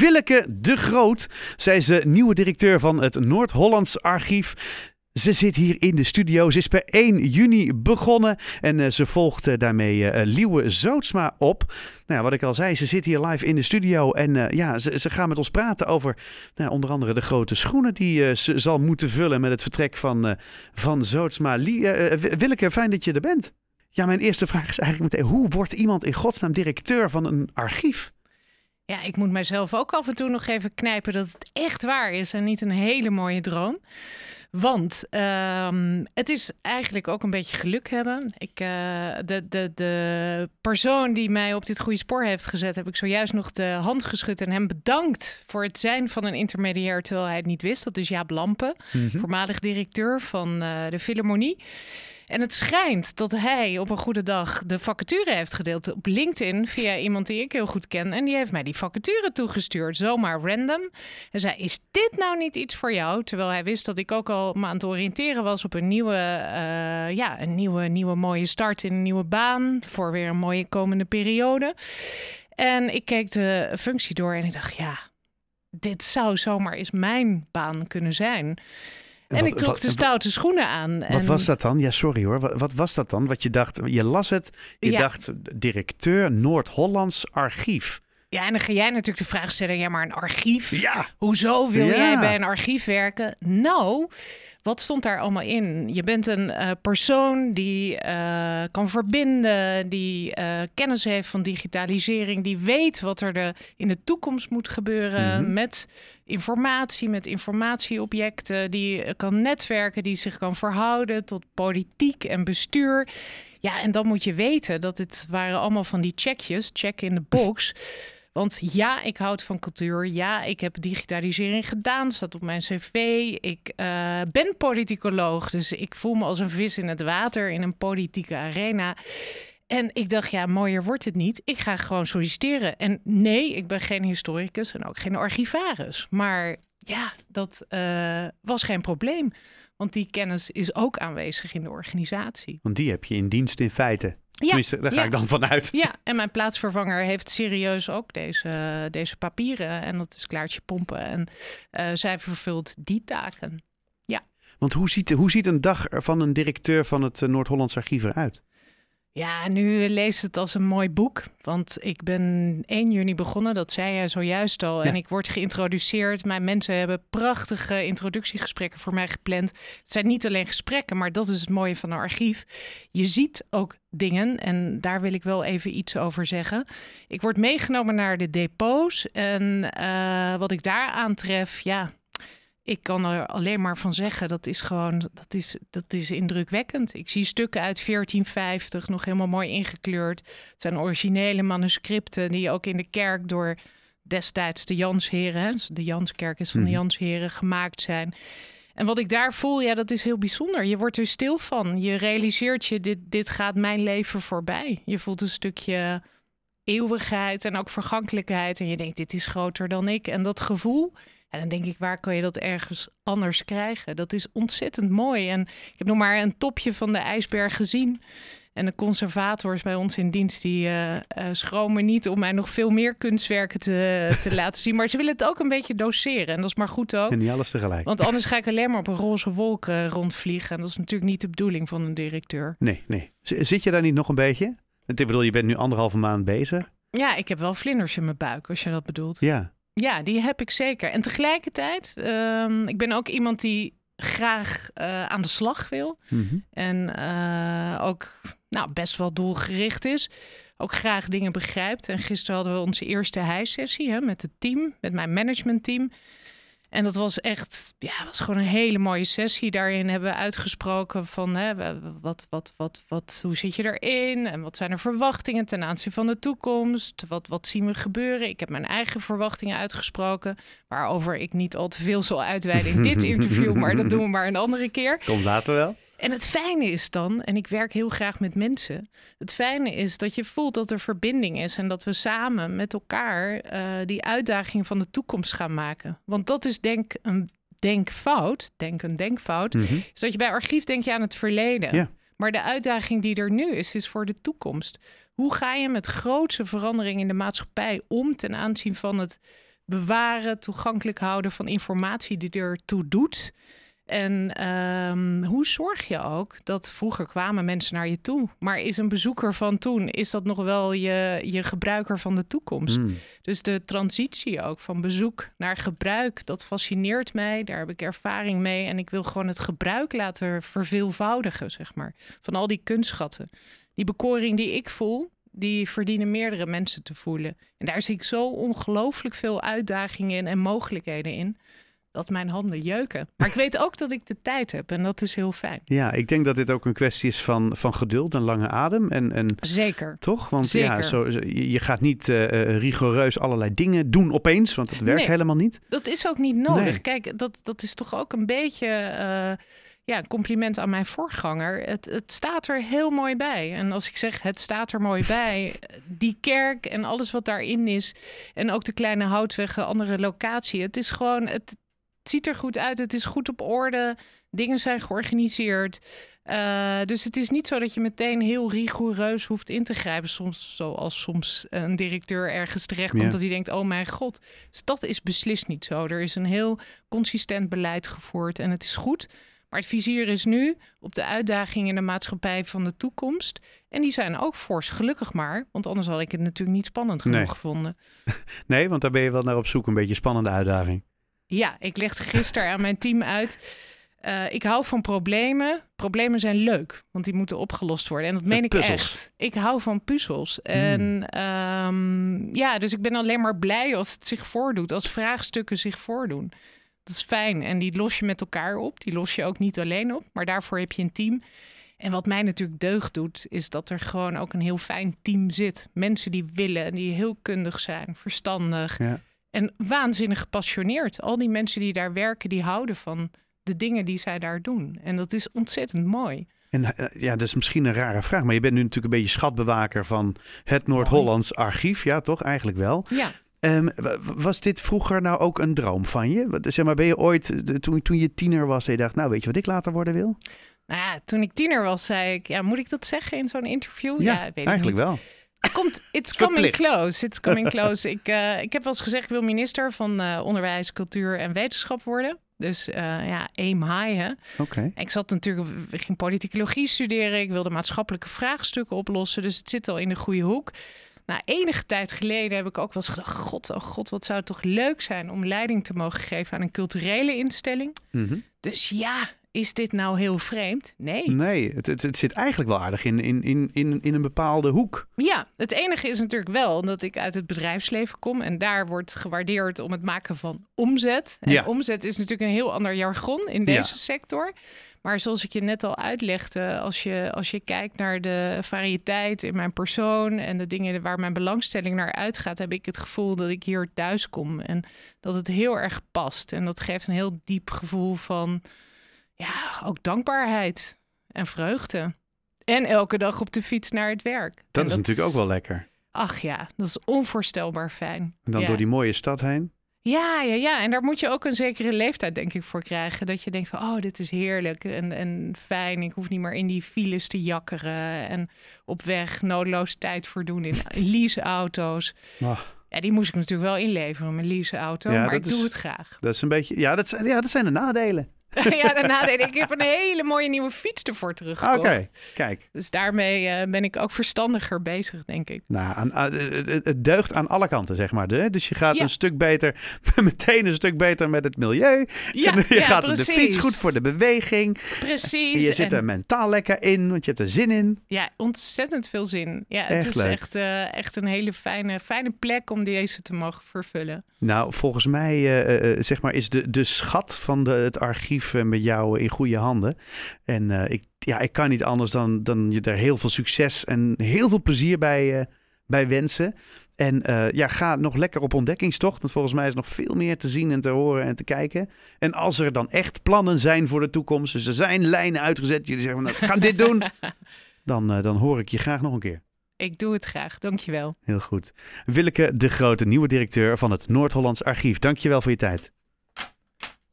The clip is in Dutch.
Willeke de Groot. Zij is de nieuwe directeur van het Noord-Hollands Archief. Ze zit hier in de studio. Ze is per 1 juni begonnen en eh, ze volgt eh, daarmee uh, Liewe Zootsma op. Nou wat ik al zei, ze zit hier live in de studio en ja, ze, ze gaan met ons praten over nou, onder andere de grote schoenen die ze zal moeten vullen met het vertrek van, van Zootsma. Willeke, fijn dat je er bent. Ja, mijn eerste vraag is eigenlijk meteen, hoe wordt iemand in godsnaam directeur van een archief? Ja, ik moet mijzelf ook af en toe nog even knijpen dat het echt waar is en niet een hele mooie droom. Want um, het is eigenlijk ook een beetje geluk hebben. Ik, uh, de, de, de persoon die mij op dit goede spoor heeft gezet, heb ik zojuist nog de hand geschud en hem bedankt voor het zijn van een intermediair terwijl hij het niet wist. Dat is Jaap Lampen, mm -hmm. voormalig directeur van uh, de Philharmonie. En het schijnt dat hij op een goede dag de vacature heeft gedeeld op LinkedIn via iemand die ik heel goed ken. En die heeft mij die vacature toegestuurd, zomaar random. En zei: Is dit nou niet iets voor jou? Terwijl hij wist dat ik ook al me aan het oriënteren was op een nieuwe, uh, ja, een nieuwe, nieuwe mooie start in een nieuwe baan. Voor weer een mooie komende periode. En ik keek de functie door en ik dacht: Ja, dit zou zomaar eens mijn baan kunnen zijn. En ik trok de stoute schoenen aan. Wat was dat dan? Ja, sorry hoor. Wat, wat, was dat dan? Wat je dacht, je las het, je dacht directeur Noord-Hollands Archief. Ja, en dan ga jij natuurlijk de vraag stellen, ja, maar een archief? Ja. Hoezo wil jij bij een archief werken? Nou, wat stond daar allemaal in? Je bent een uh, persoon die uh, kan verbinden, die uh, kennis heeft van digitalisering, die weet wat er de, in de toekomst moet gebeuren mm -hmm. met informatie, met informatieobjecten, die kan netwerken, die zich kan verhouden tot politiek en bestuur. Ja, en dan moet je weten dat het waren allemaal van die checkjes, check in de box. Want ja, ik houd van cultuur. Ja, ik heb digitalisering gedaan, staat op mijn cv. Ik uh, ben politicoloog, dus ik voel me als een vis in het water in een politieke arena. En ik dacht, ja, mooier wordt het niet. Ik ga gewoon solliciteren. En nee, ik ben geen historicus en ook geen archivaris. Maar ja, dat uh, was geen probleem. Want die kennis is ook aanwezig in de organisatie. Want die heb je in dienst in feite. Ja, Tenminste, daar ga ja. ik dan vanuit. Ja, en mijn plaatsvervanger heeft serieus ook deze, deze papieren. En dat is Klaartje Pompen. En uh, zij vervult die taken. Ja. Want hoe ziet, hoe ziet een dag van een directeur van het Noord-Hollands Archief eruit? Ja, nu leest het als een mooi boek. Want ik ben 1 juni begonnen, dat zei je zojuist al. Ja. En ik word geïntroduceerd. Mijn mensen hebben prachtige introductiegesprekken voor mij gepland. Het zijn niet alleen gesprekken, maar dat is het mooie van een archief. Je ziet ook dingen en daar wil ik wel even iets over zeggen. Ik word meegenomen naar de depots. En uh, wat ik daar aantref, ja, ik kan er alleen maar van zeggen, dat is gewoon, dat is, dat is indrukwekkend. Ik zie stukken uit 1450, nog helemaal mooi ingekleurd. Het zijn originele manuscripten die ook in de kerk door destijds de Jansheren, de Janskerk is van de Mhm. Jansheren, gemaakt zijn. En wat ik daar voel, ja, dat is heel bijzonder. Je wordt er stil van. Je realiseert je, dit, dit gaat mijn leven voorbij. Je voelt een stukje eeuwigheid en ook vergankelijkheid. En je denkt, dit is groter dan ik. En dat gevoel, en dan denk ik, waar kan je dat ergens anders krijgen? Dat is ontzettend mooi. En ik heb nog maar een topje van de ijsberg gezien. En de conservators bij ons in dienst, die uh, uh, schromen niet om mij nog veel meer kunstwerken te, te laten zien. Maar ze willen het ook een beetje doseren. En dat is maar goed ook. En niet alles tegelijk. Want anders ga ik alleen maar op een roze wolk uh, rondvliegen. En dat is natuurlijk niet de bedoeling van een directeur. Nee, nee. Z zit je daar niet nog een beetje? Ik bedoel, je bent nu anderhalve maand bezig. Ja, ik heb wel vlinders in mijn buik, als je dat bedoelt. Ja. Ja, die heb ik zeker. En tegelijkertijd, um, ik ben ook iemand die graag uh, aan de slag wil. Mhm. Mm -hmm. En uh, ook nou, best wel doelgericht is. Ook graag dingen begrijpt. En gisteren hadden we onze eerste hijsessie hè, met het team, met mijn managementteam. En dat was echt, ja, was gewoon een hele mooie sessie. Daarin hebben we uitgesproken van hè, wat, wat, wat, wat, hoe zit je erin? En wat zijn er verwachtingen ten aanzien van de toekomst? Wat, wat zien we gebeuren? Ik heb mijn eigen verwachtingen uitgesproken, waarover ik niet al te veel zal uitweiden in dit interview, maar dat doen we maar een andere keer. Komt later wel. En het fijne is dan, en ik werk heel graag met mensen, het fijne is dat je voelt dat er verbinding is en dat we samen met elkaar uh, die uitdaging van de toekomst gaan maken. Want dat is denk een denkfout, denk een denkfout, mm -hmm. is dat je bij archief denk je aan het verleden. Ja. Maar de uitdaging die er nu is, is voor de toekomst. Hoe ga je met grootse veranderingen in de maatschappij om ten aanzien van het bewaren, toegankelijk houden van informatie die ertoe doet. En ehm, hoe zorg je ook dat vroeger kwamen mensen naar je toe, maar is een bezoeker van toen, is dat nog wel je, je gebruiker van de toekomst? Hmm. Dus de transitie ook van bezoek naar gebruik, dat fascineert mij, daar heb ik ervaring mee en ik wil gewoon het gebruik laten verveelvoudigen, zeg maar, van al die kunstschatten. Die bekoring die ik voel, die verdienen meerdere mensen te voelen. En daar zie ik zo ongelooflijk veel uitdagingen en mogelijkheden in dat mijn handen jeuken. Maar ik weet ook dat ik de tijd heb en dat is heel fijn. Ja, ik denk dat dit ook een kwestie is van, van geduld en lange adem. En, en, Zeker. Toch? Want ja, zo, je gaat niet uh, rigoureus allerlei dingen doen opeens, want dat werkt helemaal niet. Dat is ook niet nodig. Kijk, dat, dat is toch ook een beetje... Uh, ja, compliment aan mijn voorganger. Het, het staat er heel mooi bij. En als ik zeg het staat er mooi bij, die kerk en alles wat daarin is. En ook de kleine houtwegen, andere locatie. Het is gewoon, het, het ziet er goed uit, het is goed op orde, dingen zijn georganiseerd. Uh, dus het is niet zo dat je meteen heel rigoureus hoeft in te grijpen. Soms, zoals soms een directeur ergens terecht komt dat hij denkt: oh mijn god. Dus dat is beslist niet zo. Er is een heel consistent beleid gevoerd en het is goed. Maar het vizier is nu op de uitdagingen in de maatschappij van de toekomst. En die zijn ook fors, gelukkig maar. Want anders had ik het natuurlijk niet spannend genoeg gevonden. Nee, want daar ben je wel naar op zoek, een beetje spannende uitdaging. Ja, ik legde gisteren aan mijn team uit. Uh, ik hou van problemen. Problemen zijn leuk, want die moeten opgelost worden. En dat meen ik echt. Ik hou van puzzels. Hmm. En ehm, ja, dus ik ben alleen maar blij als het zich voordoet, als vraagstukken zich voordoen. Dat is fijn. En die los je met elkaar op. Die los je ook niet alleen op, maar daarvoor heb je een team. En wat mij natuurlijk deugd doet, is dat er gewoon ook een heel fijn team zit. Mensen die willen, die heel kundig zijn, verstandig. Ja. En waanzinnig gepassioneerd. Al die mensen die daar werken, die houden van de dingen die zij daar doen. En dat is ontzettend mooi. En eh, ja, dat is misschien een rare vraag, maar je bent nu natuurlijk een beetje schatbewaker van het Noord-Hollands archief, ja, toch? Eigenlijk wel. Ja. Um, was dit vroeger nou ook een droom van je? Zeg maar, ben je ooit, toen, toen je tiener was, en je dacht, nou weet je wat ik later worden wil? Nou ja, toen ik tiener was, zei ik, ja, moet ik dat zeggen in zo'n interview? Ja, ja weet eigenlijk wel. Komt, it's coming close. It's coming close. ik, uh, ik heb wel eens gezegd, ik wil minister van uh, Onderwijs, Cultuur en Wetenschap worden. Dus uh, ja, aim high, hè. Oké. Ik zat natuurlijk, ik ging politicologie studeren. Ik wilde maatschappelijke vraagstukken oplossen. Dus het zit al in de goede hoek. Na enige tijd geleden heb ik ook wel eens gedacht... God, oh god, wat zou het toch leuk zijn om leiding te mogen geven aan een culturele instelling. Mm -hmm. Dus ja, is dit nou heel vreemd? Nee. Nee, het, het, het, zit eigenlijk wel aardig in, in, in, in, in een bepaalde hoek. Ja, het enige is natuurlijk wel dat ik uit het bedrijfsleven kom en daar wordt gewaardeerd om het maken van omzet. En ja. omzet is natuurlijk een heel ander jargon in deze sector. Maar zoals ik je net al uitlegde, als je, als je kijkt naar de variëteit in mijn persoon en de dingen waar mijn belangstelling naar uitgaat, heb ik het gevoel dat ik hier thuis kom en dat het heel erg past. En dat geeft een heel diep gevoel van ja, ook dankbaarheid en vreugde. En elke dag op de fiets naar het werk. Dat is natuurlijk ook wel lekker. Ach ja, dat is onvoorstelbaar fijn. En dan door die mooie stad heen. Ja, ja, ja. En daar moet je ook een zekere leeftijd, denk ik, voor krijgen. Dat je denkt van, oh, dit is heerlijk en, en fijn. Ik hoef niet meer in die files te jakkeren. En op weg noodloos tijd voor doen in leaseauto's. Oh. Ja, die moest ik natuurlijk wel inleveren, mijn leaseauto. Ja, maar ik doe het graag. Dat is een beetje, ja, dat zijn, ja, dat zijn de nadelen. ja, daarna ik heb een hele mooie nieuwe fiets ervoor teruggekocht. Oké, kijk. Dus daarmee uh, ben ik ook verstandiger bezig, denk ik. Nou, aan, het deugt aan alle kanten, zeg maar. Dus je gaat een stuk beter, meteen een stuk beter met het milieu. Ja, je ja, gaat precies. de fiets goed voor de beweging. Precies. je zit er mentaal lekker in, want je hebt er zin in. Ja, ontzettend veel zin. Ja, het is echt, uh, echt een hele fijne, fijne plek om deze te mogen vervullen. Nou, volgens mij, uh, zeg maar, is de, de schat van de, het archief eh, met jou in goede handen. En uh, ik, ja, ik kan niet anders dan, dan je er heel veel succes en heel veel plezier bij, uh, bij wensen. En uh, ja, ga nog lekker op ontdekkingstocht. Want volgens mij is nog veel meer te zien en te horen en te kijken. En als er dan echt plannen zijn voor de toekomst, dus er zijn lijnen uitgezet, jullie zeggen van, nou, gaan dit doen, dan, uh, dan hoor ik je graag nog een keer. Ik doe het graag, dankjewel. Heel goed. Willeke de Grote, nieuwe directeur van het Noord-Hollands Archief. Dankjewel voor je tijd.